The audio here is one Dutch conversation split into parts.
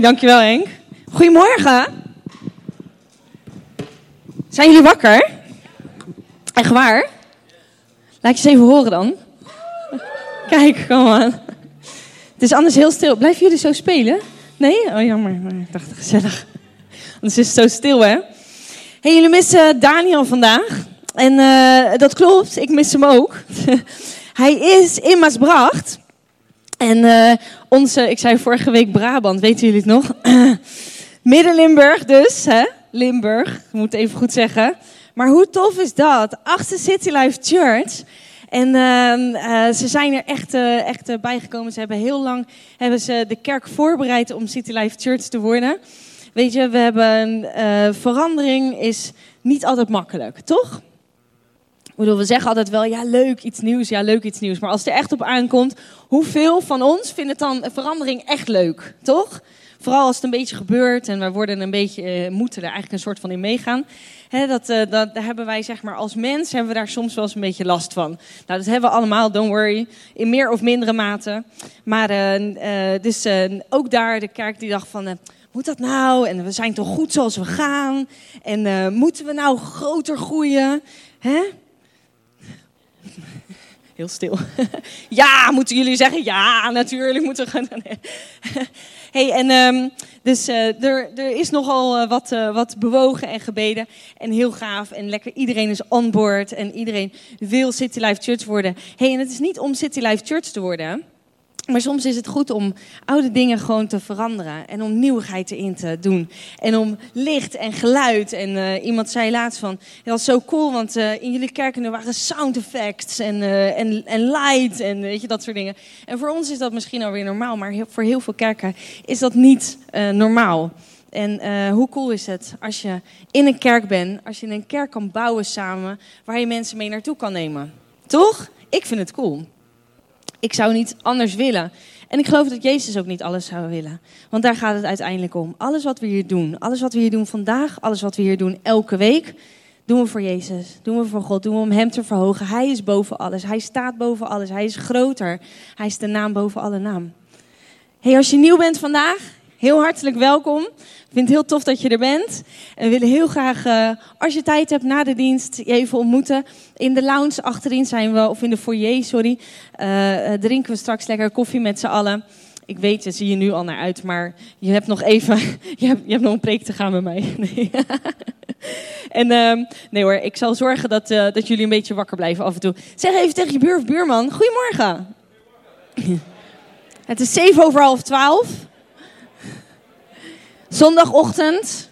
Dankjewel Henk. Goedemorgen. Zijn jullie wakker? Echt waar? Laat je eens even horen dan. Kijk, kom aan. Het is anders heel stil. Blijven jullie zo spelen? Nee? Oh jammer, ik dacht gezellig. Anders is het zo stil hè. Hey, jullie missen Daniel vandaag. En eh, dat klopt, ik mis hem ook. Hij is in Maasbracht. En eh, onze, ik zei vorige week Brabant, weten jullie het nog? Midden-Limburg dus, hè? Limburg, moet even goed zeggen. Maar hoe tof is dat? Achter City Life Church. En ehm, eh, ze zijn er echt, uh, echt bijgekomen. Ze hebben heel lang hebben ze de kerk voorbereid om City Life Church te worden. Weet je, we hebben verandering is niet altijd makkelijk, toch? Bedoel, we zeggen altijd wel, ja leuk iets nieuws, ja leuk iets nieuws. Maar als het er echt op aankomt, hoeveel van ons vindt dan verandering echt leuk, toch? Vooral als het een beetje gebeurt en we worden een beetje, uh, moeten er eigenlijk een soort van in meegaan. He, dat, uh, dat, hebben wij zeg maar als mens, hebben we daar soms wel eens een beetje last van. Nou, dat hebben we allemaal, don't worry, in meer of mindere mate. Maar uh, dus ook daar de kerk die dacht van, moet dat nou? En we zijn toch goed zoals we gaan? En moeten we nou groter groeien? Hè? Heel stil. ja, moeten jullie zeggen? Ja, natuurlijk moeten we gaan. hey, en um, dus uh, er, er is nogal uh, wat, uh, wat bewogen en gebeden. En heel gaaf en lekker. Iedereen is on board en iedereen wil City Life Church worden. hey, en het is niet om City Life Church te worden. Maar soms is het goed om oude dingen gewoon te veranderen. En om nieuwigheid erin te doen. En om licht en geluid. En uh, iemand zei laatst van, het was zo cool, want uh, in jullie kerken er waren sound effects en, uh, en, en light en weet je, dat soort dingen. En voor ons is dat misschien alweer normaal, maar voor heel veel kerken is dat niet normaal. En hoe cool is het als je in een kerk bent, als je een kerk kan bouwen samen, waar je mensen mee naartoe kan nemen. Toch? Ik vind het cool. Ik zou niet anders willen. En ik geloof dat Jezus ook niet alles zou willen. Want daar gaat het uiteindelijk om. Alles wat we hier doen, alles wat we hier doen vandaag, alles wat we hier doen elke week, doen we voor Jezus. Doen we voor God, doen we om Hem te verhogen. Hij is boven alles. Hij staat boven alles. Hij is groter. Hij is de naam boven alle naam. Hey, als je nieuw bent vandaag, heel hartelijk welkom. Ik vind het heel tof dat je er bent. En we willen heel graag, uh, als je tijd hebt na de dienst, je even ontmoeten. In de lounge achterin zijn we, of in de foyer, sorry. Uh, drinken we straks lekker koffie met z'n allen. Ik weet, daar zie je nu al naar uit, maar je hebt nog even, je hebt, je hebt nog een preek te gaan met mij. Nee. en uh, nee hoor, ik zal zorgen dat, dat jullie een beetje wakker blijven af en toe. Zeg even tegen je buur of buurman, goedemorgen. goedemorgen. Het is zeven over half twaalf. Zondagochtend.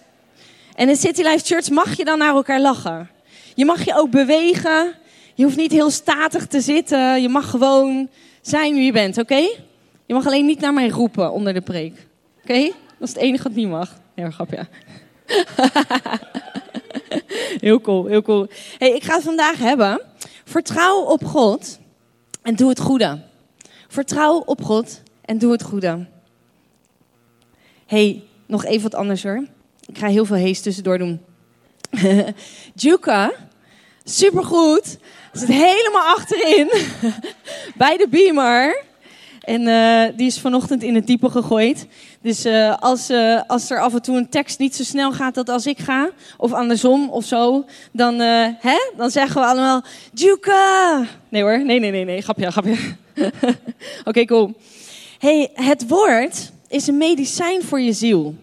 En in City Life Church mag je dan naar elkaar lachen. Je mag je ook bewegen. Je hoeft niet heel statig te zitten. Je mag gewoon zijn wie je bent, oké? Je mag alleen niet naar mij roepen onder de preek. Oké? Dat is het enige wat niet mag. Heel grapje. heel cool, heel cool. Hey, ik ga het vandaag hebben. Vertrouw op God en doe het goede. Vertrouw op God en doe het goede. Hey, nog even wat anders hoor. Ik ga heel veel hees tussendoor doen. Juka, supergoed. Zit helemaal achterin. Bij de beamer. En uh, die is vanochtend in het diepe gegooid. Dus uh, als, uh, als er af en toe een tekst niet zo snel gaat dat als ik ga, of andersom of zo, dan, hè, dan zeggen we allemaal: Juka! Nee hoor, nee, nee, nee, nee, grapje, grapje. Oké, cool. Hey, het woord is een medicijn voor je ziel.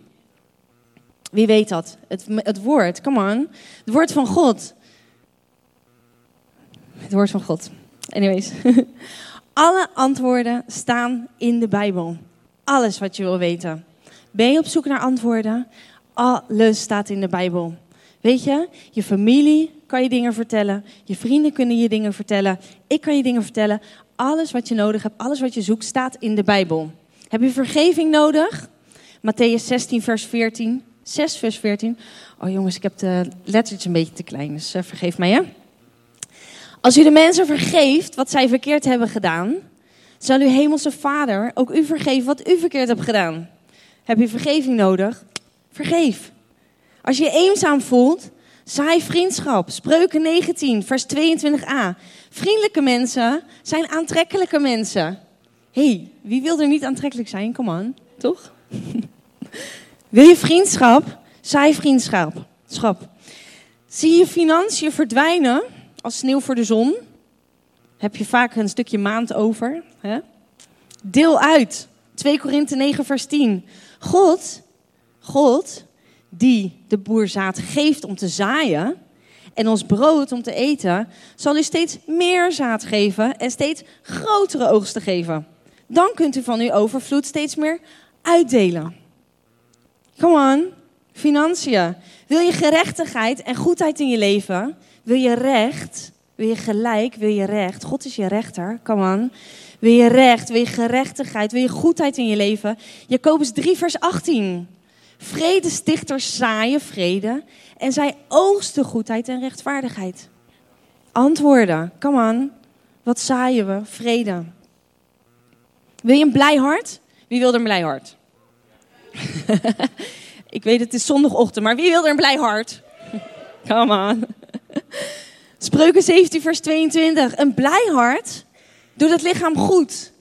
Wie weet dat? Het, het woord, come on. Het woord van God. Het woord van God. Anyways. Alle antwoorden staan in de Bijbel. Alles wat je wil weten. Ben je op zoek naar antwoorden? Alles staat in de Bijbel. Weet je, je familie kan je dingen vertellen. Je vrienden kunnen je dingen vertellen. Ik kan je dingen vertellen. Alles wat je nodig hebt, alles wat je zoekt, staat in de Bijbel. Heb je vergeving nodig? Matthäus 16, vers 14. 6, vers 14. Oh jongens, ik heb de lettertjes een beetje te klein, dus uh, vergeef mij hè. Als u de mensen vergeeft wat zij verkeerd hebben gedaan, zal uw hemelse vader ook u vergeven wat u verkeerd hebt gedaan. Heb je vergeving nodig? Vergeef. Als je je eenzaam voelt, zaai vriendschap. Spreuken 19, vers 22a. Vriendelijke mensen zijn aantrekkelijke mensen. Hey, wie wil er niet aantrekkelijk zijn? Kom on, toch? Wil je vriendschap? Saai vriendschap. Schap. Zie je financiën verdwijnen als sneeuw voor de zon? Heb je vaak een stukje maand over? Hè? Deel uit. 2 Korinthe 9 vers 10. God, God, die de boer zaad geeft om te zaaien en ons brood om te eten, zal u steeds meer zaad geven en steeds grotere oogsten geven. Dan kunt u van uw overvloed steeds meer uitdelen. Come on, financiën. Wil je gerechtigheid en goedheid in je leven? Wil je recht? Wil je gelijk? Wil je recht? God is je rechter. Come on. Wil je recht? Wil je gerechtigheid? Wil je goedheid in je leven? Jacobus 3, vers 18. Vredestichters zaaien vrede en zij oogsten goedheid en rechtvaardigheid. Antwoorden. Come on. Wat zaaien we? Vrede. Wil je een blij hart? Wie wil er een blij hart? Ik weet het is zondagochtend, maar wie wil er een blij hart? Come on. Spreuken 17, vers 22. Een blij hart doet het lichaam goed.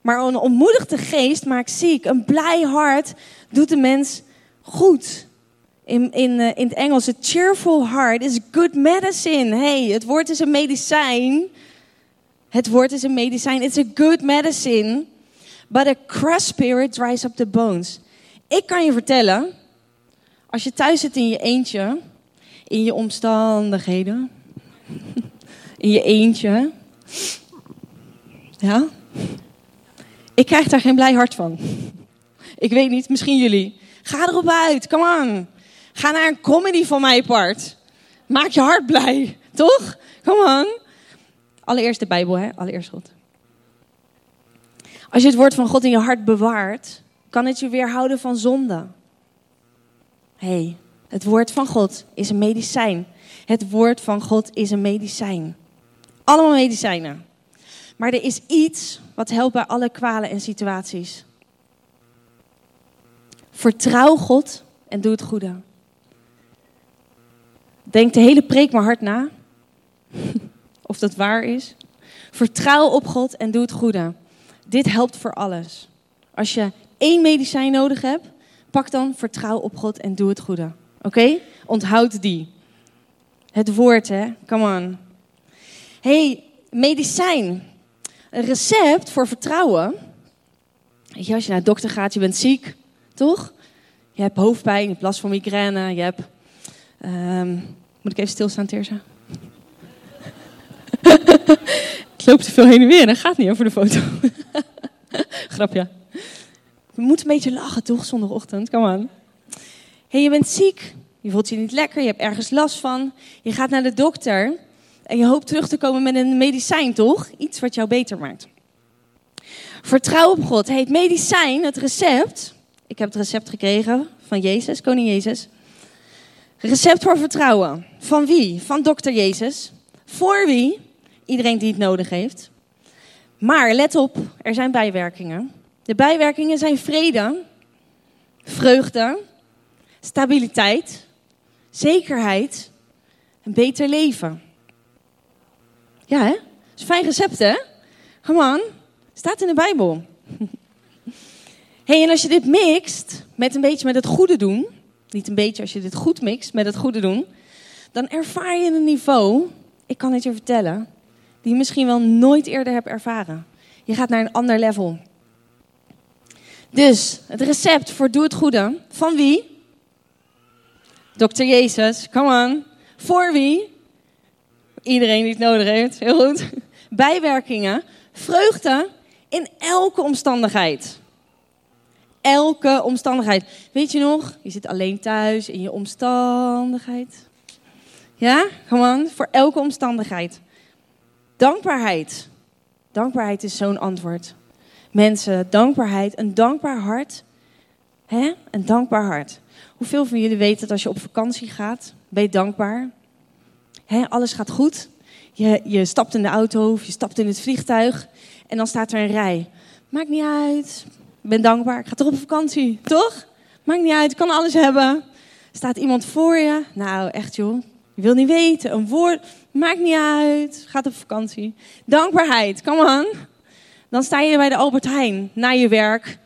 Maar een ontmoedigde geest maakt ziek. Een blij hart doet de mens goed. In, in, eh, in het Engels, a cheerful heart is good medicine. Hey, het woord is een medicijn. Het woord is een medicijn. It's a good medicine. But a crushed spirit dries up the bones. Ik kan je vertellen, als je thuis zit in je eentje, in je omstandigheden, in je eentje, ja, ik krijg daar geen blij hart van. Ik weet niet, misschien jullie. Ga erop uit, come on. Ga naar een comedy van mijn part. Maak je hart blij, toch? Come on. Allereerst de Bijbel, hè? Allereerst God. Als je het woord van God in je hart bewaart, kan het je weerhouden van zonde. hey, het woord van God is een medicijn. Het woord van God is een medicijn. Allemaal medicijnen. Maar er is iets wat helpt bij alle kwalen en situaties. Vertrouw God en doe het goede. Denk de hele preek maar hard na. of dat waar is. Vertrouw op God en doe het goede. Dit helpt voor alles. Als je één medicijn nodig hebt, pak dan vertrouw op God en doe het goede. Oké? Onthoud die. Het woord, hè? Come on. hey, medicijn. Een recept voor vertrouwen. Weet je, als je naar de dokter gaat, je bent ziek, toch? Je hebt hoofdpijn, je hebt last van migraine, je hebt... Um, moet ik even stilstaan, Terza? ik loop te veel heen en weer en gaat niet over de foto. Grapje. We moeten een beetje lachen, toch, zondagochtend? Kom aan. hey, je bent ziek. Je voelt je niet lekker. Je hebt ergens last van. Je gaat naar de dokter. En je hoopt terug te komen met een medicijn, toch? Iets wat jou beter maakt. Vertrouw op God. Hey, het medicijn, het recept. Ik heb het recept gekregen van Jezus, koning Jezus. Recept voor vertrouwen. Van wie? Van dokter Jezus. Voor wie? Iedereen die het nodig heeft. Maar let op, er zijn bijwerkingen. De bijwerkingen zijn vrede, vreugde, stabiliteit, zekerheid en beter leven. Ja, hè? Dat is een fijn recept, hè? Come on. Staat in de Bijbel. hey, en als je dit mixt met een beetje met het goede doen, niet een beetje, als je dit goed mixt met het goede doen, dan ervaar je een niveau, ik kan het je vertellen, die je misschien wel nooit eerder hebt ervaren. Je gaat naar een ander level. Dus het recept voor doe het goede. Van wie? Dokter Jezus, come on. Voor wie? Iedereen die het nodig heeft, heel goed. Bijwerkingen, vreugde in elke omstandigheid. Elke omstandigheid. Weet je nog, je zit alleen thuis in je omstandigheid. Ja, come on, voor elke omstandigheid. Dankbaarheid. Dankbaarheid is zo'n antwoord. Mensen, dankbaarheid, een dankbaar hart. Hè? Een dankbaar hart. Hoeveel van jullie weten dat als je op vakantie gaat, ben je dankbaar? Hè? Alles gaat goed. Je, je stapt in de auto of je stapt in het vliegtuig en dan staat er een rij. Maakt niet uit. Ik ben dankbaar. Ik ga toch op vakantie, toch? Maakt niet uit. Ik kan alles hebben. Staat iemand voor je? Nou, echt joh. Je wil niet weten. Een woord. Maakt niet uit. Gaat op vakantie. Dankbaarheid. Come on. Dan sta je bij de Albert Heijn na je werk.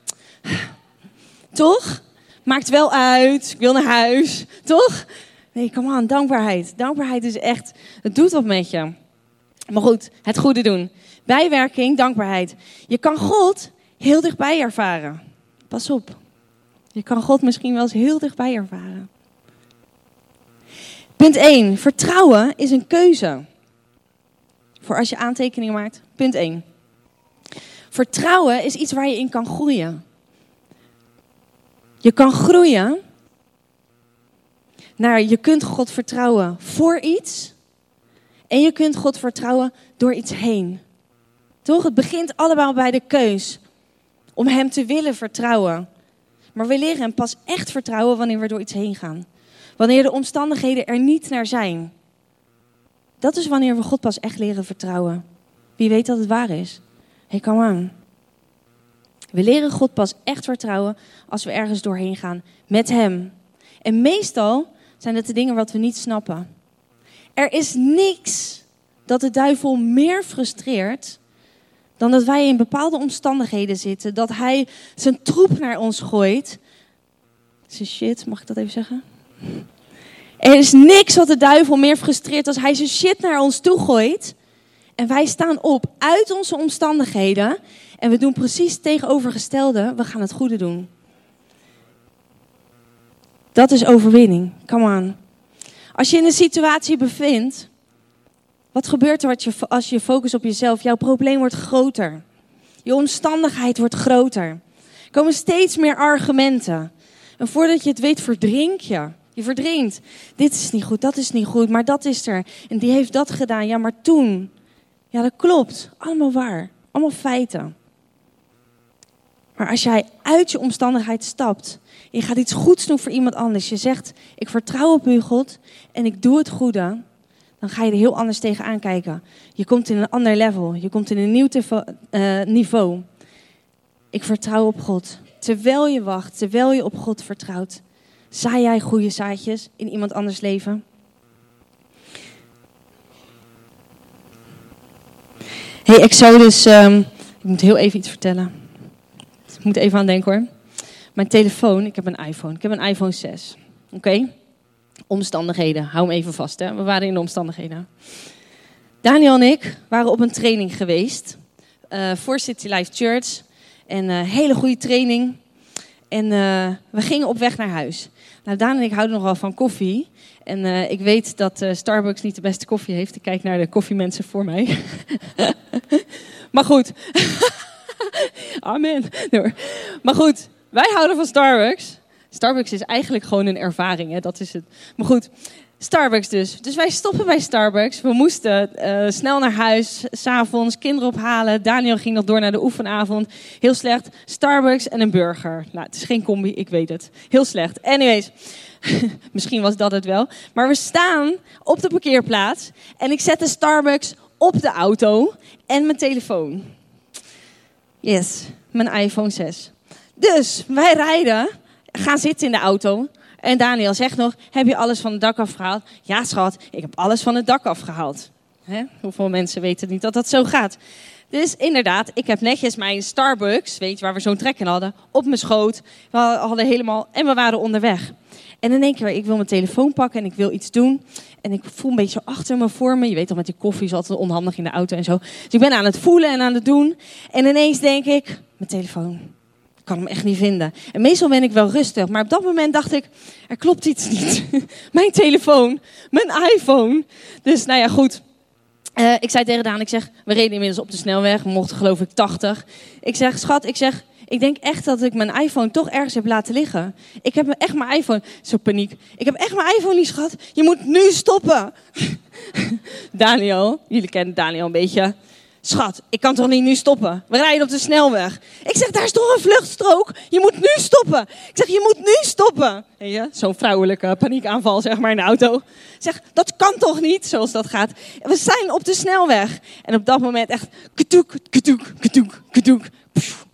Toch? maakt wel uit, ik wil naar huis, toch? Nee, come on, dankbaarheid. Dankbaarheid is echt, het doet wat met je. Maar goed, het goede doen. Bijwerking, dankbaarheid. Je kan God heel dichtbij ervaren. Pas op. Je kan God misschien wel eens heel dichtbij ervaren. Punt 1. Vertrouwen is een keuze. Voor als je aantekeningen maakt. Punt 1. Vertrouwen is iets waar je in kan groeien. Je kan groeien naar je kunt God vertrouwen voor iets. En je kunt God vertrouwen door iets heen. Toch? Het begint allemaal bij de keus om Hem te willen vertrouwen. Maar we leren Hem pas echt vertrouwen wanneer we door iets heen gaan. Wanneer de omstandigheden er niet naar zijn. Dat is wanneer we God pas echt leren vertrouwen. Wie weet dat het waar is? Hey, come on. We leren God pas echt vertrouwen als we ergens doorheen gaan met Hem. En meestal zijn het de dingen wat we niet snappen. Er is niks dat de duivel meer frustreert dan dat wij in bepaalde omstandigheden zitten, dat hij zijn troep naar ons gooit. Zijn shit, mag ik dat even zeggen? Er is niks wat de duivel meer frustreert als hij zijn shit naar ons toe gooit. En wij staan op uit onze omstandigheden en we doen precies het tegenovergestelde. We gaan het goede doen. Dat is overwinning. Come on. Als je in een situatie bevindt, wat gebeurt er als je focust op jezelf? Jouw probleem wordt groter. Je omstandigheid wordt groter. Er komen steeds meer argumenten. En voordat je het weet, verdrink je. Je verdrinkt. Dit is niet goed, dat is niet goed, maar dat is er. En die heeft dat gedaan. Ja, maar toen. Ja, dat klopt. Allemaal waar. Allemaal feiten. Maar als jij uit je omstandigheid stapt, je gaat iets goeds doen voor iemand anders, je zegt, ik vertrouw op u God en ik doe het goede, dan ga je er heel anders tegenaan kijken. Je komt in een ander level, je komt in een nieuw uh, niveau. Ik vertrouw op God. Terwijl je wacht, terwijl je op God vertrouwt, zaai jij goede zaadjes in iemand anders leven? Hey Exodus, um, ik moet heel even iets vertellen. Ik moet even aan denken hoor. Mijn telefoon, ik heb een iPhone. Ik heb een iPhone 6. Oké? Omstandigheden, hou hem even vast. Hè? We waren in de omstandigheden. Daniel en ik waren op een training geweest uh, voor City Life Church. En uh, hele goede training. En uh, we gingen op weg naar huis. Nou, Daan en ik houden nogal van koffie. En uh, ik weet dat uh, Starbucks niet de beste koffie heeft. Ik kijk naar de koffiemensen voor mij. maar goed. Amen. Maar goed, wij houden van Starbucks. Starbucks is eigenlijk gewoon een ervaring, hè? dat is het. Maar goed, Starbucks dus. Dus wij stoppen bij Starbucks. We moesten uh, snel naar huis, s'avonds, kinderen ophalen. Daniel ging nog door naar de oefenavond. Heel slecht. Starbucks en een burger. Nou, het is geen combi, ik weet het. Heel slecht. Anyways, misschien was dat het wel. Maar we staan op de parkeerplaats en ik zet de Starbucks op de auto en mijn telefoon. Yes, mijn iPhone 6. Dus wij rijden, gaan zitten in de auto. En Daniel zegt nog: Heb je alles van het dak afgehaald? Ja, schat, ik heb alles van het dak afgehaald. Hè? Hoeveel mensen weten niet dat dat zo gaat? Dus inderdaad, ik heb netjes mijn Starbucks, weet je, waar we zo'n trek in hadden, op mijn schoot. We hadden helemaal, en we waren onderweg. En in één keer, ik wil mijn telefoon pakken en ik wil iets doen. En ik voel een beetje achter me, voor me. Je weet al, met die koffie is altijd onhandig in de auto en zo. Dus ik ben aan het voelen en aan het doen. En ineens denk ik, mijn telefoon. Kan hem echt niet vinden. En meestal ben ik wel rustig. Maar op dat moment dacht ik, er klopt iets niet. mijn telefoon, mijn iPhone. Dus nou ja, goed. Uh, ik zei tegen Daan, ik zeg, we reden inmiddels op de snelweg. We mochten geloof ik 80. Ik zeg, schat, ik zeg, ik denk echt dat ik mijn iPhone toch ergens heb laten liggen. Ik heb echt mijn iPhone. Zo paniek. Ik heb echt mijn iPhone niet, schat. Je moet nu stoppen. Daniel, jullie kennen Daniel een beetje. Schat, ik kan toch niet nu stoppen? We rijden op de snelweg. Ik zeg, daar is toch een vluchtstrook? Je moet nu stoppen. Ik zeg, je moet nu stoppen. Ja, Zo'n vrouwelijke paniekaanval, zeg maar, in de auto. Ik zeg, dat kan toch niet, zoals dat gaat. We zijn op de snelweg. En op dat moment echt, katoek, katoek, katoek, katoek.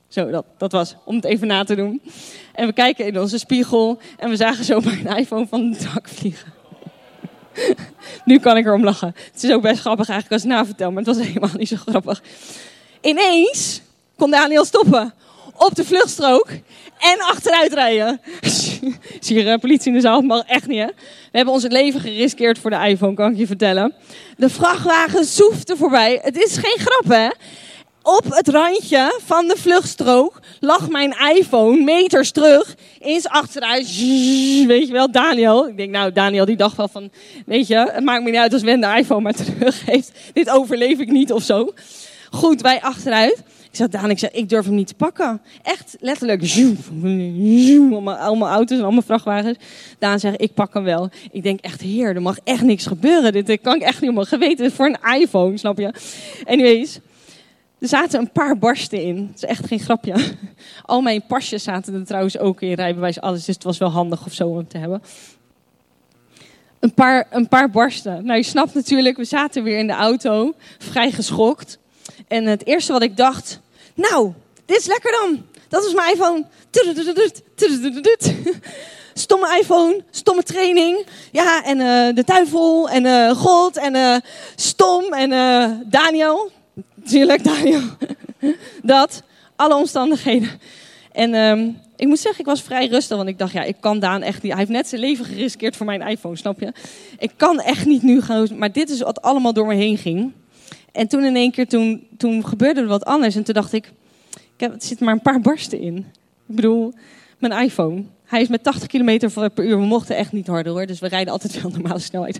Zo, dat, dat was om het even na te doen. En we kijken in onze spiegel en we zagen zo mijn iPhone van het dak vliegen. Nu kan ik erom lachen. Het is ook best grappig eigenlijk als ik navertel, maar het was helemaal niet zo grappig. Ineens kon Daniel stoppen. op de vluchtstrook en achteruit rijden. Zie je uh, politie in de zaal? Mag echt niet, hè? We hebben ons leven geriskeerd voor de iPhone, kan ik je vertellen. De vrachtwagen zoefde voorbij. Het is geen grap, hè? Op het randje van de vluchtstrook lag mijn iPhone meters terug. Eens achteruit. Weet je wel, Daniel. Ik denk, nou, Daniel die dacht wel van... Weet je, het maakt me niet uit als Wen de iPhone maar terug heeft. Dit overleef ik niet of zo. Goed, wij achteruit. Ik zei, Daan, ik, zei, ik durf hem niet te pakken. Echt, letterlijk. Allemaal, allemaal auto's en allemaal vrachtwagens. Daan zegt, ik pak hem wel. Ik denk echt, heer, er mag echt niks gebeuren. Dit kan ik echt niet meer geweten. Voor een iPhone, snap je? Anyways, er zaten een paar barsten in. Het is echt geen grapje. Al mijn pasjes zaten er trouwens ook in, rijbewijs, alles. Dus het was wel handig of zo om te hebben. Een paar, een paar barsten. Nou, je snapt natuurlijk, we zaten weer in de auto, vrij geschokt. En het eerste wat ik dacht, nou, dit is lekker dan. Dat is mijn iPhone. Stomme iPhone, stomme training. Ja, en uh, de duivel en uh, God en uh, stom en Daniel. Tuurlijk, Daniel. Dat, alle omstandigheden. En um, ik moet zeggen, ik was vrij rustig, want ik dacht, ja, ik kan Daan echt niet. Hij heeft net zijn leven geriskeerd voor mijn iPhone, snap je? Ik kan echt niet nu gaan. Maar dit is wat allemaal door me heen ging. En toen in één keer, toen, toen gebeurde er wat anders. En toen dacht ik, ik heb, er zitten maar een paar barsten in. Ik bedoel, mijn iPhone. Hij is met 80 km per uur. We mochten echt niet harder hoor. Dus we rijden altijd wel normale snelheid.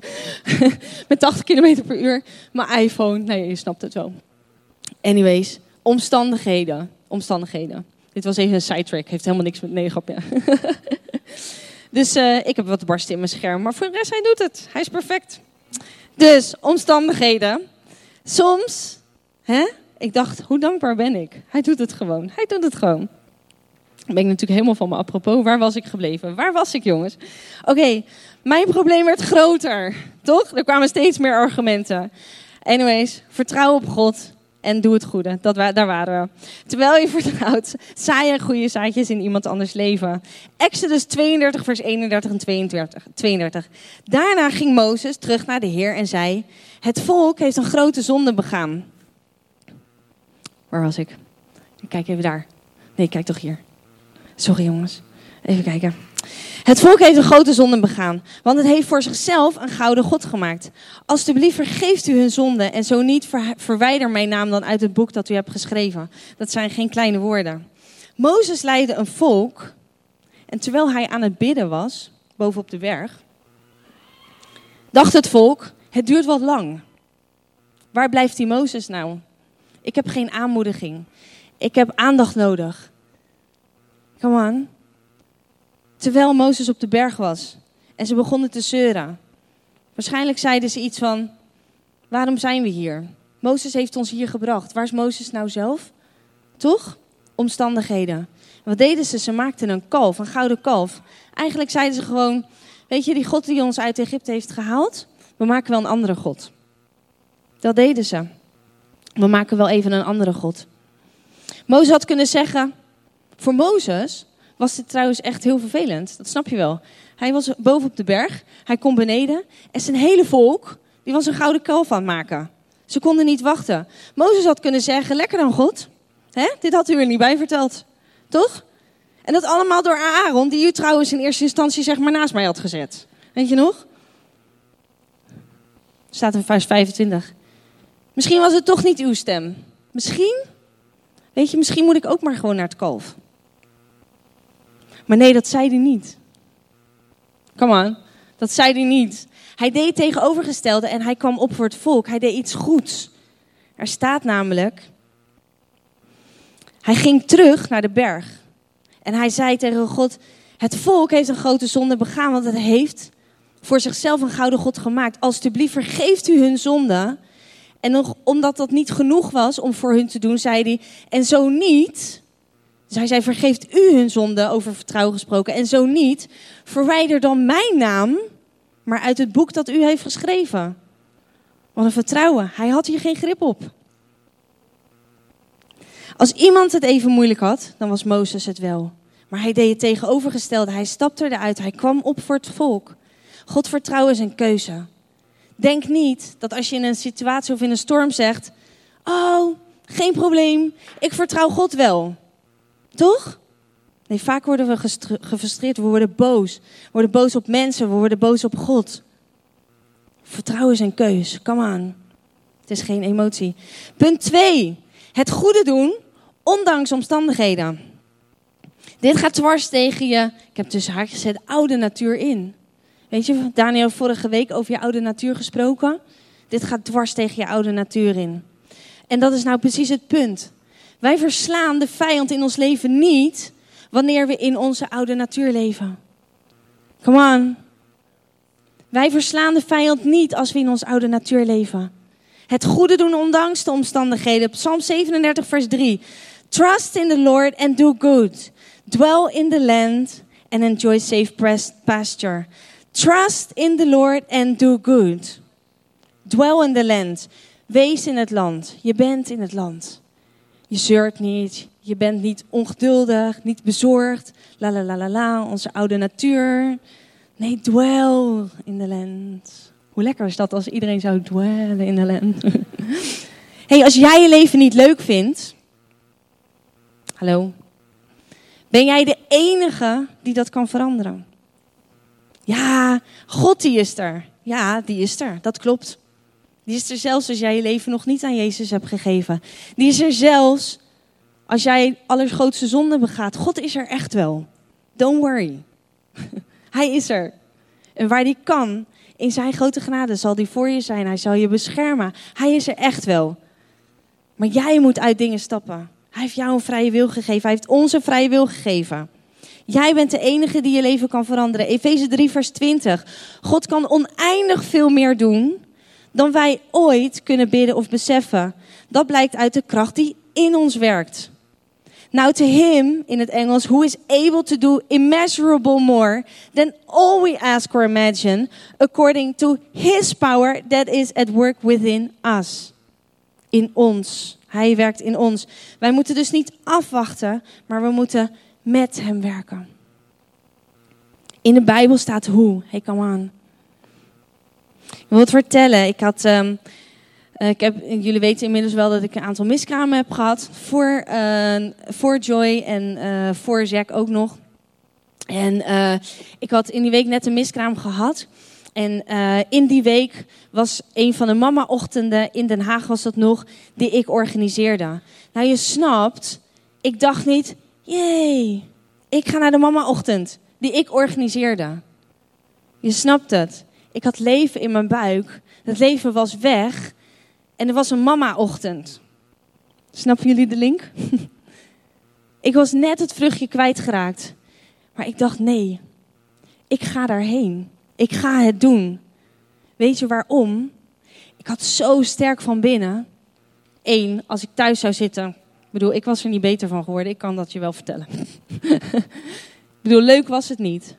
met 80 km per uur. Mijn iPhone. Nee, je snapt het wel. Anyways, omstandigheden. Omstandigheden. Dit was even een sidetrack. Heeft helemaal niks met. Ja. dus uh, ik heb wat barsten in mijn scherm. Maar voor de rest, hij doet het. Hij is perfect. Dus, omstandigheden. Soms, hè? Ik dacht, hoe dankbaar ben ik? Hij doet het gewoon. Hij doet het gewoon. Ben ik natuurlijk helemaal van me apropos. Waar was ik gebleven? Waar was ik, jongens? Oké, mijn probleem werd groter. Toch? Er kwamen steeds meer argumenten. Anyways, vertrouw op God en doe het goede. Dat, daar waren we. Terwijl je vertrouwt, zaai je goede zaadjes in iemand anders leven. Exodus 32, vers 31 en 22, 32. Daarna ging Mozes terug naar de Heer en zei: Het volk heeft een grote zonde begaan. Waar was ik? Kijk even daar. Nee, kijk toch hier. Sorry jongens. Even kijken. Het volk heeft een grote zonde begaan, want het heeft voor zichzelf een gouden God gemaakt. Alsjeblieft vergeeft u hun zonde en zo niet verwijder mijn naam dan uit het boek dat u hebt geschreven. Dat zijn geen kleine woorden. Mozes leidde een volk en terwijl hij aan het bidden was, bovenop de berg, dacht het volk, het duurt wat lang. Waar blijft die Mozes nou? Ik heb geen aanmoediging. Ik heb aandacht nodig. Come on. Terwijl Mozes op de berg was. En ze begonnen te zeuren. Waarschijnlijk zeiden ze iets van: Waarom zijn we hier? Mozes heeft ons hier gebracht. Waar is Mozes nou zelf? Toch? Omstandigheden. wat deden ze? Ze maakten een kalf, een gouden kalf. Eigenlijk zeiden ze gewoon: Weet je, die God die ons uit Egypte heeft gehaald, we maken wel een andere God. Dat deden ze. We maken wel even een andere God. Mozes had kunnen zeggen: Voor Mozes was dit trouwens echt heel vervelend. Dat snap je wel. Hij was boven op de berg, hij kon beneden en zijn hele volk die was een gouden kalf aan het maken. Ze konden niet wachten. Mozes had kunnen zeggen, lekker dan God. Hè? Dit had u er niet bij verteld. Toch? En dat allemaal door Aaron, die u trouwens in eerste instantie zeg maar naast mij had gezet. Weet je nog? Staat in vers 25. Misschien was het toch niet uw stem. Misschien, weet je, misschien moet ik ook maar gewoon naar het kalf. Maar nee, dat zei hij niet. Come on, dat zei hij niet. Hij deed tegenovergestelde en hij kwam op voor het volk. Hij deed iets goeds. Er staat namelijk, hij ging terug naar de berg. En hij zei tegen God, het volk heeft een grote zonde begaan, want het heeft voor zichzelf een gouden God gemaakt. Alsjeblieft, vergeeft u hun zonde. En nog, omdat dat niet genoeg was om voor hun te doen, zei hij, en zo niet, dus hij zei, vergeeft u hun zonde, over vertrouwen gesproken. En zo niet, verwijder dan mijn naam, maar uit het boek dat u heeft geschreven. Wat een vertrouwen. Hij had hier geen grip op. Als iemand het even moeilijk had, dan was Mozes het wel. Maar hij deed het tegenovergestelde. Hij stapte eruit. Hij kwam op voor het volk. God vertrouwen is een keuze. Denk niet dat als je in een situatie of in een storm zegt: Oh, geen probleem, ik vertrouw God wel Toch? Nee, vaak worden we gefrustreerd, we worden boos. We worden boos op mensen, we worden boos op God. Vertrouwen is een keus, come on. Het is geen emotie. Punt 2. Het goede doen, ondanks omstandigheden. Dit gaat dwars tegen je, ik heb tussen haakjes gezet, oude natuur in. Weet je, Daniel vorige week over je oude natuur gesproken. Dit gaat dwars tegen je oude natuur in. En dat is nou precies het punt. Wij verslaan de vijand in ons leven niet wanneer we in onze oude natuur leven. Come on. Wij verslaan de vijand niet als we in onze oude natuur leven. Het goede doen ondanks de omstandigheden. Psalm 37, vers 3. Trust in the Lord and do good. Dwell in the land and enjoy safe pasture. Trust in the Lord and do good. Dwell in the land. Wees in het land. Je bent in het land. Je zeurt niet. Je bent niet ongeduldig, niet bezorgd. La la la la la, onze oude natuur. Nee, dwell in the land. Hoe lekker is dat als iedereen zou dwellen in de land? hey, als jij je leven niet leuk vindt. Hallo. Ben jij de enige die dat kan veranderen? Ja, God die is er. Ja, die is er. Dat klopt. Die is er zelfs als jij je leven nog niet aan Jezus hebt gegeven. Die is er zelfs als jij allergrootste zonde begaat. God is er echt wel. Don't worry. Hij is er. En waar hij kan, in zijn grote genade zal hij voor je zijn. Hij zal je beschermen. Hij is er echt wel. Maar jij moet uit dingen stappen. Hij heeft jou een vrije wil gegeven. Hij heeft ons een vrije wil gegeven. Jij bent de enige die je leven kan veranderen. Efeze 3, vers 20. God kan oneindig veel meer doen dan wij ooit kunnen bidden of beseffen. Dat blijkt uit de kracht die in ons werkt. Now to him, in het Engels, who is able to do immeasurable more than all we ask or imagine, according to his power that is at work within us. In ons. Hij werkt in ons. Wij moeten dus niet afwachten, maar we moeten met hem werken. In de Bijbel staat hoe. Hey, come on. Het vertellen. Ik had um, uh, ik heb, jullie weten inmiddels wel dat ik een aantal miskramen heb gehad. Voor, uh, voor Joy en uh, voor Jack ook nog. En ik had in die week net een miskraam gehad. En in die week was een van de mama-ochtenden in Den Haag was dat nog, die ik organiseerde. Nou, je snapt, ik dacht niet, jee, ik ga naar de mama-ochtend die ik organiseerde. Je snapt het. Ik had leven in mijn buik. Het leven was weg. En er was een mama-ochtend. Snappen jullie de link? ik was net het vruchtje kwijtgeraakt. Maar ik dacht, nee, ik ga daarheen. Ik ga het doen. Weet je waarom? Ik had zo sterk van binnen. Eén, als ik thuis zou zitten. Ik bedoel, ik was er niet beter van geworden. Ik kan dat je wel vertellen. ik bedoel, leuk was het niet.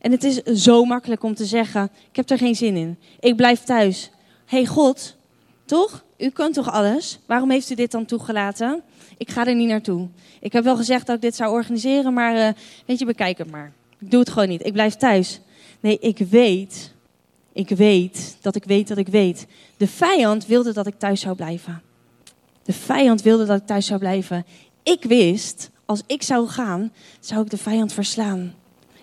En het is zo makkelijk om te zeggen: Ik heb er geen zin in. Ik blijf thuis. hey God, toch? U kunt toch alles? Waarom heeft u dit dan toegelaten? Ik ga er niet naartoe. Ik heb wel gezegd dat ik dit zou organiseren, maar uh, weet je, bekijk het maar. Ik doe het gewoon niet. Ik blijf thuis. Nee, ik weet, ik weet dat ik weet dat ik weet. De vijand wilde dat ik thuis zou blijven. De vijand wilde dat ik thuis zou blijven. Ik wist, als ik zou gaan, zou ik de vijand verslaan.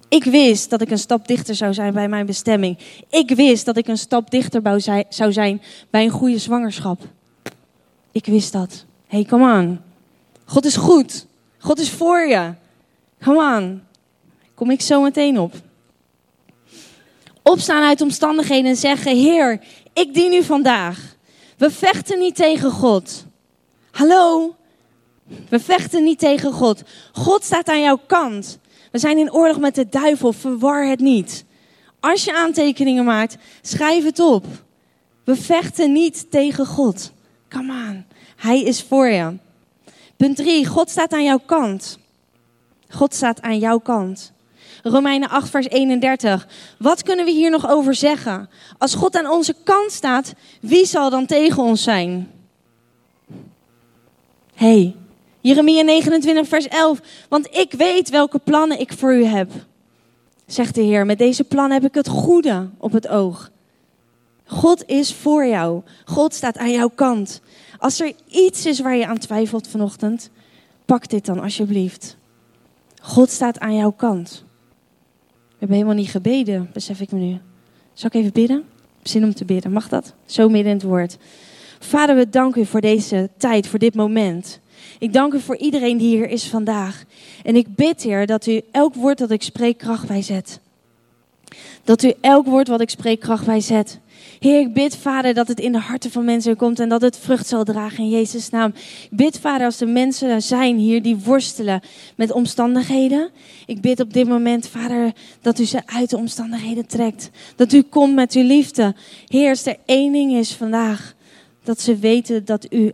Ik wist dat ik een stap dichter zou zijn bij mijn bestemming. Ik wist dat ik een stap dichter zou zijn bij een goede zwangerschap. Ik wist dat. Hey, come on. God is goed. God is voor je. Come on. Kom ik zo meteen op. Opstaan uit omstandigheden en zeggen: Heer, ik dien u vandaag. We vechten niet tegen God. Hallo? We vechten niet tegen God. God staat aan jouw kant. We zijn in oorlog met de duivel, verwar het niet. Als je aantekeningen maakt, schrijf het op. We vechten niet tegen God. Come on, Hij is voor je. Punt 3, God staat aan jouw kant. God staat aan jouw kant. Romeinen 8, vers 31. Wat kunnen we hier nog over zeggen? Als God aan onze kant staat, wie zal dan tegen ons zijn? hey, Jeremia 29, vers 11. Want ik weet welke plannen ik voor u heb. Zegt de Heer, met deze plannen heb ik het goede op het oog. God is voor jou. God staat aan jouw kant. Als er iets is waar je aan twijfelt vanochtend, pak dit dan alsjeblieft. God staat aan jouw kant. We hebben helemaal niet gebeden, besef ik me nu. Zal ik even bidden? Zin om te bidden, mag dat? Zo midden in het woord. Vader, we danken u voor deze tijd, voor dit moment. Ik dank u voor iedereen die hier is vandaag. En ik bid, Heer, dat u elk woord dat ik spreek kracht bijzet. Dat u elk woord wat ik spreek kracht bijzet. Heer, ik bid, Vader, dat het in de harten van mensen komt en dat het vrucht zal dragen in Jezus' naam. Ik bid, Vader, als er mensen zijn hier die worstelen met omstandigheden. Ik bid op dit moment, Vader, dat u ze uit de omstandigheden trekt. Dat u komt met uw liefde. Heer, als er één ding is vandaag, dat ze weten dat u,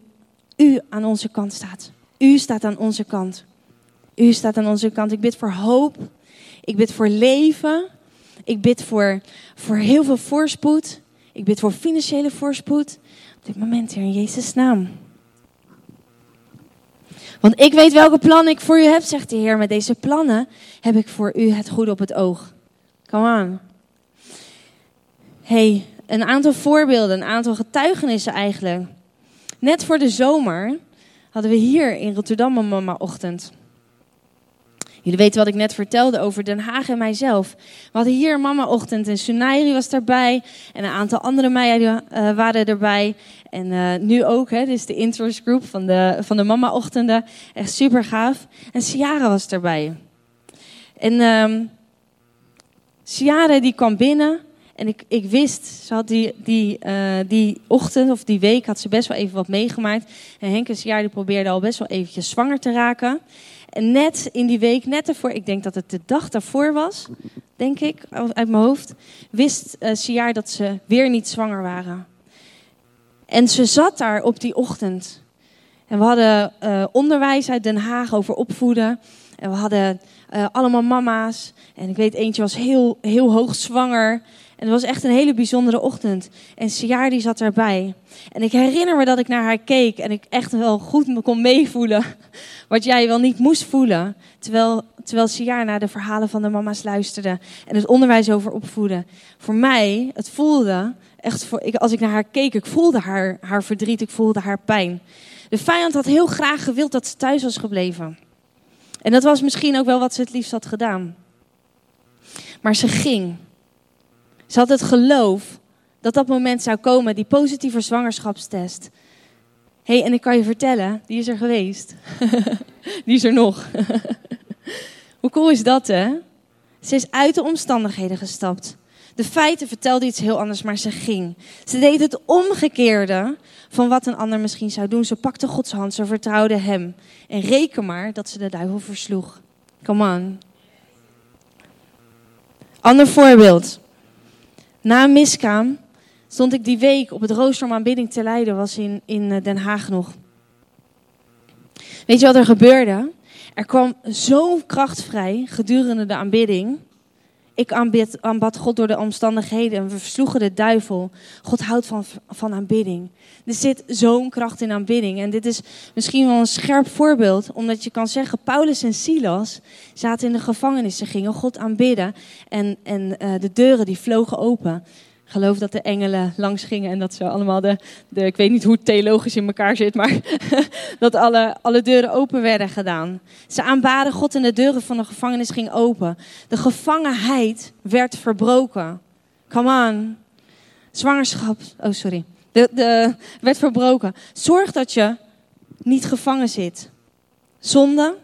u aan onze kant staat. U staat aan onze kant. U staat aan onze kant. Ik bid voor hoop. Ik bid voor leven. Ik bid voor, voor heel veel voorspoed. Ik bid voor financiële voorspoed. Op dit moment, Heer, in Jezus' naam. Want ik weet welke plannen ik voor u heb, zegt de Heer. Met deze plannen heb ik voor u het goede op het oog. Come on. Hey, een aantal voorbeelden, een aantal getuigenissen eigenlijk. Net voor de zomer hadden we hier in Rotterdam een mama-ochtend. Jullie weten wat ik net vertelde over Den Haag en mijzelf. We hadden hier een mama-ochtend en Sunairi was daarbij. En een aantal andere meiden uh, waren erbij. En uh, nu ook, hè, dit is de intros group van de, van de mama-ochtenden. Echt super gaaf. En Ciara was erbij. En um, Ciara die kwam binnen en ik, ik wist, ze had die, die, uh, die ochtend of die week had ze best wel even wat meegemaakt. En Henk en Ciara die probeerde al best wel eventjes zwanger te raken. En net in die week, net ervoor, ik denk dat het de dag daarvoor was, denk ik, uit mijn hoofd, wist uh, dat ze weer niet zwanger waren. En ze zat daar op die ochtend. En we hadden uh, onderwijs uit Den Haag over opvoeden. En we hadden allemaal mama's. En ik weet, eentje was heel, heel hoog zwanger. En het was echt een hele bijzondere ochtend. En Siaar die zat erbij. En ik herinner me dat ik naar haar keek en ik echt wel goed me kon meevoelen. Wat jij wel niet moest voelen. Terwijl, terwijl Siaar naar de verhalen van de mama's luisterde. En het onderwijs over opvoeden. Voor mij, het voelde echt, voor, ik, als ik naar haar keek, ik voelde haar, haar verdriet, ik voelde haar pijn. De vijand had heel graag gewild dat ze thuis was gebleven. En dat was misschien ook wel wat ze het liefst had gedaan. Maar ze ging. Ze had het geloof dat dat moment zou komen, die positieve zwangerschapstest. Hé, hey, en ik kan je vertellen, die is er geweest. die is er nog. Hoe cool is dat, hè? Ze is uit de omstandigheden gestapt. De feiten vertelden iets heel anders, maar ze ging. Ze deed het omgekeerde van wat een ander misschien zou doen. Ze pakte Gods hand, ze vertrouwde hem. En reken maar dat ze de duivel versloeg. Come on. Ander voorbeeld. Na een miskraam stond ik die week op het rooster te leiden, was in, in eh, Den Haag nog. Weet je wat er gebeurde? Er kwam zo'n kracht vrij gedurende de aanbidding. Ik aanbid, aanbad God door de omstandigheden en we versloegen de duivel. God houdt van, van aanbidding. Er zit zo'n kracht in aanbidding. En dit is misschien wel een scherp voorbeeld, omdat je kan zeggen: Paulus en Silas zaten in de gevangenis. Ze gingen God aanbidden en, en uh, de deuren die vlogen open geloof dat de engelen langs gingen en dat ze allemaal de, ik weet niet hoe het theologisch in elkaar zit, maar dat alle, alle deuren open werden gedaan. Ze aanbaden God en de deuren van de gevangenis gingen open. De gevangenheid werd verbroken. Come on. Zwangerschap, oh sorry. De, de, werd verbroken. Zorg dat je niet gevangen zit. Zonde,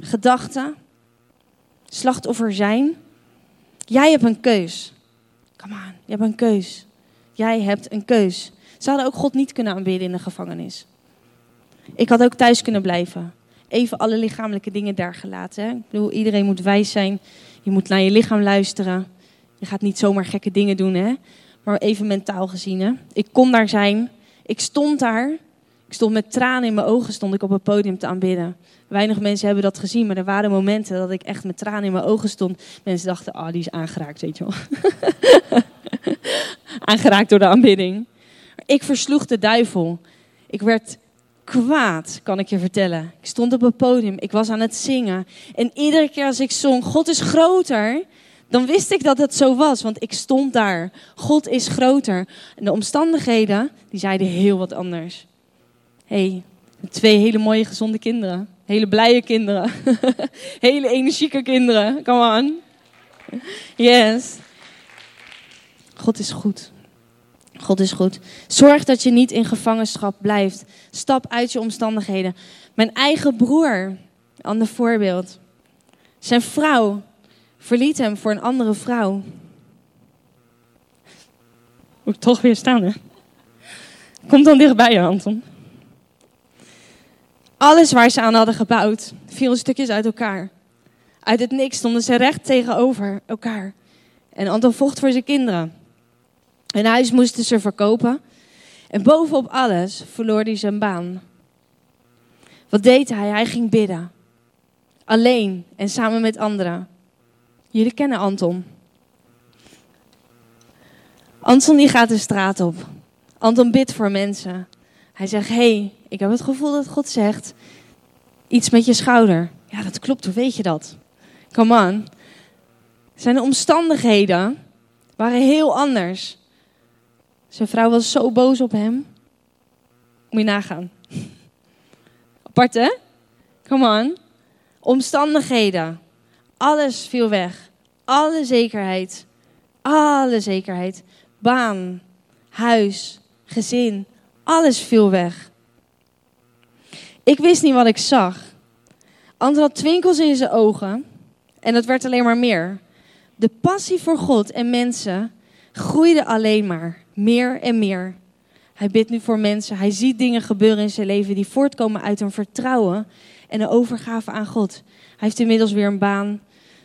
gedachten, slachtoffer zijn. Jij hebt een keus. Come je hebt een keus. Jij hebt een keus. Ze hadden ook God niet kunnen aanbidden in de gevangenis. Ik had ook thuis kunnen blijven. Even alle lichamelijke dingen daar gelaten. Ik bedoel, iedereen moet wijs zijn. Je moet naar je lichaam luisteren. Je gaat niet zomaar gekke dingen doen, hè? Maar even mentaal gezien, hè? Ik kon daar zijn. Ik stond daar. Ik stond met tranen in mijn ogen stond ik op het podium te aanbidden. Weinig mensen hebben dat gezien, maar er waren momenten dat ik echt met tranen in mijn ogen stond. Mensen dachten, ah, die is aangeraakt, weet je wel. aangeraakt door de aanbidding. Ik versloeg de duivel. Ik werd kwaad, kan ik je vertellen. Ik stond op het podium, ik was aan het zingen. En iedere keer als ik zong, God is groter, dan wist ik dat het zo was, want ik stond daar. God is groter. En de omstandigheden, die zeiden heel wat anders. Hey, twee hele mooie gezonde kinderen. Hele blije kinderen. Hele energieke kinderen. Come on. Yes. God is goed. God is goed. Zorg dat je niet in gevangenschap blijft. Stap uit je omstandigheden. Mijn eigen broer, ander voorbeeld. Zijn vrouw verliet hem voor een andere vrouw. Moet ik toch weer staan, hè? Komt dan dichtbij, Anton. Alles waar ze aan hadden gebouwd, viel stukjes uit elkaar. Uit het niks stonden ze recht tegenover elkaar. En Anton vocht voor zijn kinderen. Een huis moesten ze verkopen. En bovenop alles verloor hij zijn baan. Wat deed hij? Hij ging bidden. Alleen en samen met anderen. Jullie kennen Anton. Anton die gaat de straat op. Anton bidt voor mensen. Hij zegt, hey, ik heb het gevoel dat God zegt, iets met je schouder. Ja, dat klopt, hoe weet je dat? Come on. Zijn omstandigheden waren heel anders. Zijn vrouw was zo boos op hem. Moet je nagaan. Apart, hè? Come on. Omstandigheden. Alles viel weg. Alle zekerheid. Alle zekerheid. Baan, huis, gezin. Alles viel weg. Ik wist niet wat ik zag. Anton had twinkels in zijn ogen. En dat werd alleen maar meer. De passie voor God en mensen groeide alleen maar. Meer en meer. Hij bidt nu voor mensen. Hij ziet dingen gebeuren in zijn leven die voortkomen uit een vertrouwen en een overgave aan God. Hij heeft inmiddels weer een baan.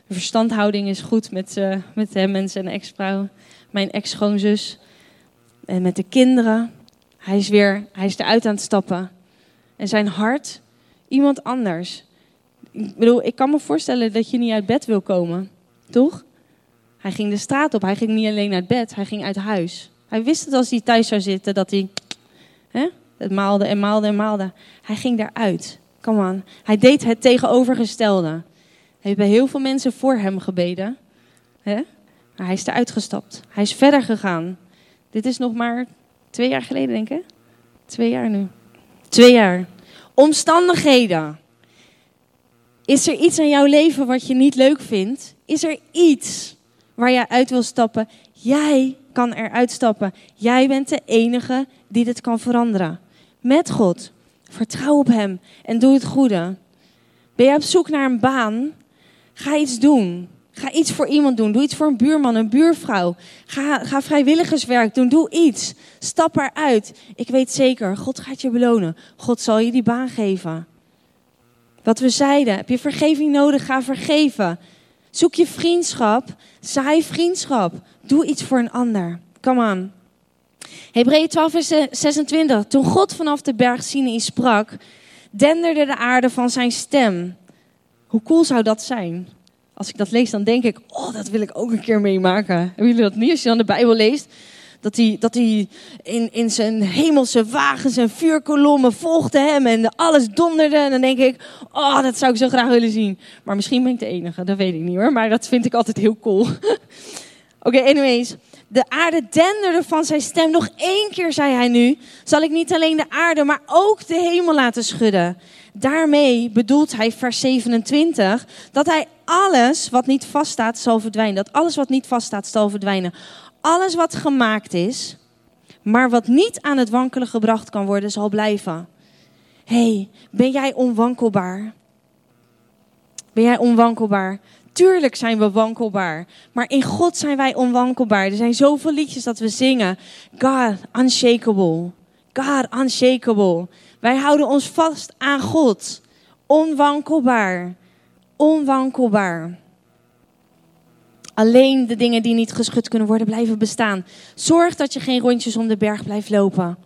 De verstandhouding is goed met, uh, met hem en zijn ex-vrouw. Mijn ex-schoonzus. En met de kinderen. Hij is weer, hij is eruit aan het stappen. En zijn hart, iemand anders. Ik bedoel, ik kan me voorstellen dat je niet uit bed wil komen. Toch? Hij ging de straat op. Hij ging niet alleen uit bed, hij ging uit huis. Hij wist het als hij thuis zou zitten dat hij hè, het maalde en maalde en maalde. Hij ging daaruit. Come on. Hij deed het tegenovergestelde. Hij heeft bij heel veel mensen voor hem gebeden. Hè? Maar hij is eruit gestapt. Hij is verder gegaan. Dit is nog maar twee jaar geleden, denk ik. Twee jaar nu. Twee jaar. Omstandigheden. Is er iets in jouw leven wat je niet leuk vindt? Is er iets waar jij uit wil stappen? Jij kan eruit stappen. Jij bent de enige die dit kan veranderen. Met God. Vertrouw op Hem en doe het goede. Ben je op zoek naar een baan? Ga iets doen. Ga iets voor iemand doen. Doe iets voor een buurman, een buurvrouw. Ga, ga vrijwilligerswerk doen. Doe iets. Stap eruit. Ik weet zeker, God gaat je belonen. God zal je die baan geven. Wat we zeiden, heb je vergeving nodig? Ga vergeven. Zoek je vriendschap. Zaai vriendschap. Doe iets voor een ander. Come on. Hebreeën 12, vers 26. Toen God vanaf de berg Sinai sprak, denderde de aarde van zijn stem. Hoe cool zou dat zijn? Als ik dat lees, dan denk ik, oh, dat wil ik ook een keer meemaken. Hebben jullie dat niet als je dan de Bijbel leest? Dat hij, dat hij in, in zijn hemelse wagens en vuurkolommen volgde hem en alles donderde. En dan denk ik, oh, dat zou ik zo graag willen zien. Maar misschien ben ik de enige, dat weet ik niet hoor. Maar dat vind ik altijd heel cool. Oké, anyways. De aarde denderde van zijn stem. Nog één keer, zei hij nu, zal ik niet alleen de aarde, maar ook de hemel laten schudden. Daarmee bedoelt hij, vers 27, dat hij alles wat niet vaststaat zal verdwijnen. Dat alles wat niet vaststaat zal verdwijnen. Alles wat gemaakt is, maar wat niet aan het wankelen gebracht kan worden, zal blijven. hey, ben jij onwankelbaar? Ben jij onwankelbaar? Tuurlijk zijn we wankelbaar, maar in God zijn wij onwankelbaar. Er zijn zoveel liedjes dat we zingen. God, unshakable. God, unshakable. Wij houden ons vast aan God. Onwankelbaar. Onwankelbaar. Alleen de dingen die niet geschud kunnen worden blijven bestaan. Zorg dat je geen rondjes om de berg blijft lopen.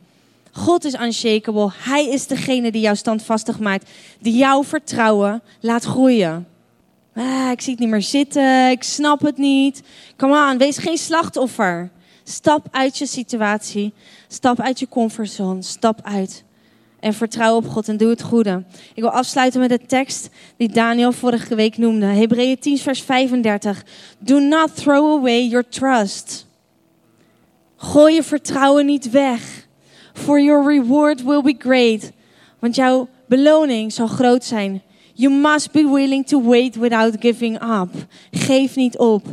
God is unshakable. Hij is degene die jou standvastig maakt. Die jouw vertrouwen laat groeien. Ah, ik zie het niet meer zitten. Ik snap het niet. Come on, wees geen slachtoffer. Stap uit je situatie. Stap uit je comfortzone. Stap uit. En vertrouw op God en doe het goede. Ik wil afsluiten met de tekst die Daniel vorige week noemde. Hebreeën 10 vers 35. Do not throw away your trust. Gooi je vertrouwen niet weg. For your reward will be great. Want jouw beloning zal groot zijn. You must be willing to wait without giving up. Geef niet op.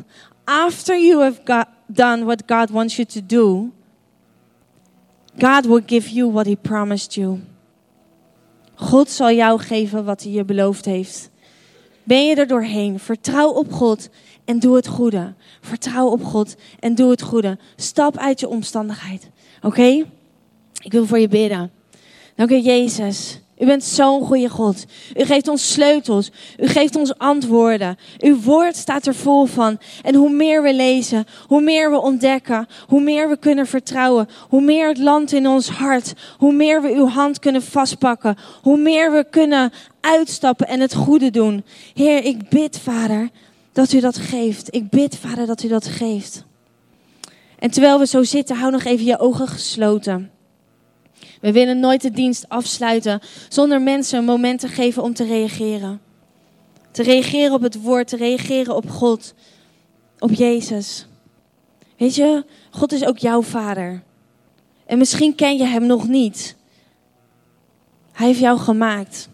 After you have got, done what God wants you to do, God will give you what He promised you. God zal jou geven wat Hij je beloofd heeft. Ben je er doorheen? Vertrouw op God en doe het goede. Vertrouw op God en doe het goede. Stap uit je omstandigheid. Oké? Ik wil voor je bidden. Dank u, Jezus. U bent zo'n goede God. U geeft ons sleutels. U geeft ons antwoorden. Uw woord staat er vol van. En hoe meer we lezen, hoe meer we ontdekken, hoe meer we kunnen vertrouwen, hoe meer het land in ons hart, hoe meer we uw hand kunnen vastpakken, hoe meer we kunnen uitstappen en het goede doen. Heer, ik bid, Vader, dat u dat geeft. Ik bid, Vader, dat u dat geeft. En terwijl we zo zitten, hou nog even je ogen gesloten. We willen nooit de dienst afsluiten zonder mensen een moment te geven om te reageren. Te reageren op het woord, te reageren op God, op Jezus. Weet je, God is ook jouw vader. En misschien ken je hem nog niet. Hij heeft jou gemaakt.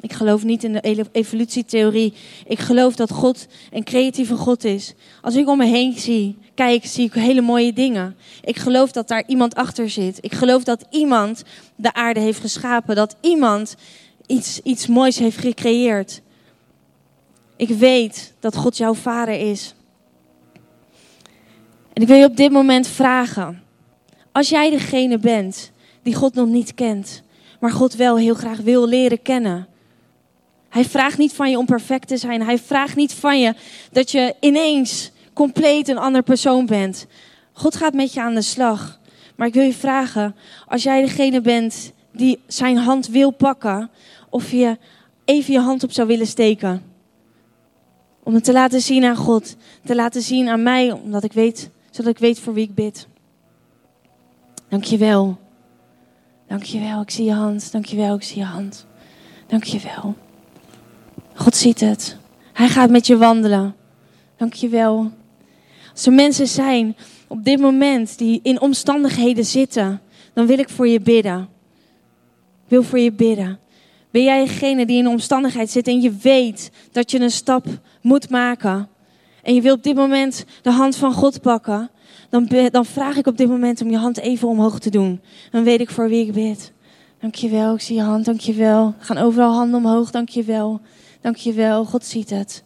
Ik geloof niet in de evolutietheorie. Ik geloof dat God een creatieve God is. Als ik om me heen zie, kijk, zie ik hele mooie dingen. Ik geloof dat daar iemand achter zit. Ik geloof dat iemand de aarde heeft geschapen. Dat iemand iets, iets moois heeft gecreëerd. Ik weet dat God jouw vader is. En ik wil je op dit moment vragen. Als jij degene bent die God nog niet kent, maar God wel heel graag wil leren kennen hij vraagt niet van je om perfect te zijn. Hij vraagt niet van je dat je ineens compleet een ander persoon bent. God gaat met je aan de slag. Maar ik wil je vragen, als jij degene bent die zijn hand wil pakken, of je even je hand op zou willen steken. Om het te laten zien aan God, te laten zien aan mij, omdat ik weet, zodat ik weet voor wie ik bid. Dankjewel. Dankjewel, ik zie je hand. Dankjewel, ik zie je hand. Dankjewel. God ziet het. Hij gaat met je wandelen. Dank je wel. Als er mensen zijn op dit moment die in omstandigheden zitten, dan wil ik voor je bidden. Ik wil voor je bidden. Ben jij degene die in een omstandigheid zit en je weet dat je een stap moet maken? En je wil op dit moment de hand van God pakken? Dan, dan vraag ik op dit moment om je hand even omhoog te doen. Dan weet ik voor wie ik bid. Dankjewel, ik zie je hand, dankjewel. Er gaan overal handen omhoog, dankjewel. Dankjewel, God ziet het.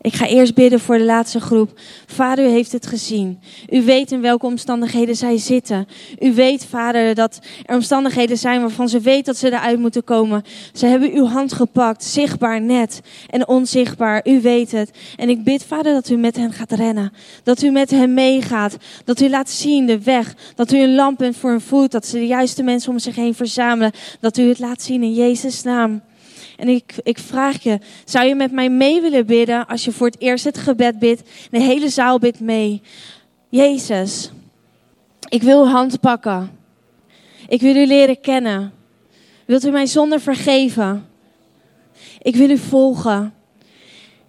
Ik ga eerst bidden voor de laatste groep. Vader, u heeft het gezien. U weet in welke omstandigheden zij zitten. U weet, Vader, dat er omstandigheden zijn waarvan ze weten dat ze eruit moeten komen. Ze hebben uw hand gepakt, zichtbaar net en onzichtbaar. U weet het. En ik bid, Vader, dat u met hen gaat rennen. Dat u met hen meegaat. Dat u laat zien de weg. Dat u een lamp bent voor hun voet. Dat ze de juiste mensen om zich heen verzamelen. Dat u het laat zien in Jezus' naam. En ik, ik vraag je, zou je met mij mee willen bidden als je voor het eerst het gebed bidt? De hele zaal bidt mee. Jezus, ik wil uw hand pakken. Ik wil u leren kennen. Wilt u mijn zonde vergeven? Ik wil u volgen.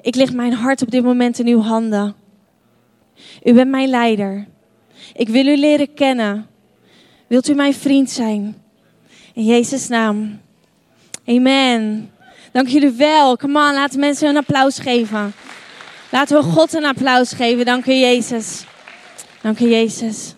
Ik leg mijn hart op dit moment in uw handen. U bent mijn leider. Ik wil u leren kennen. Wilt u mijn vriend zijn? In Jezus' naam. Amen. Dank jullie wel. Come on, laten mensen een applaus geven. Laten we God een applaus geven. Dank u, Jezus. Dank u, Jezus.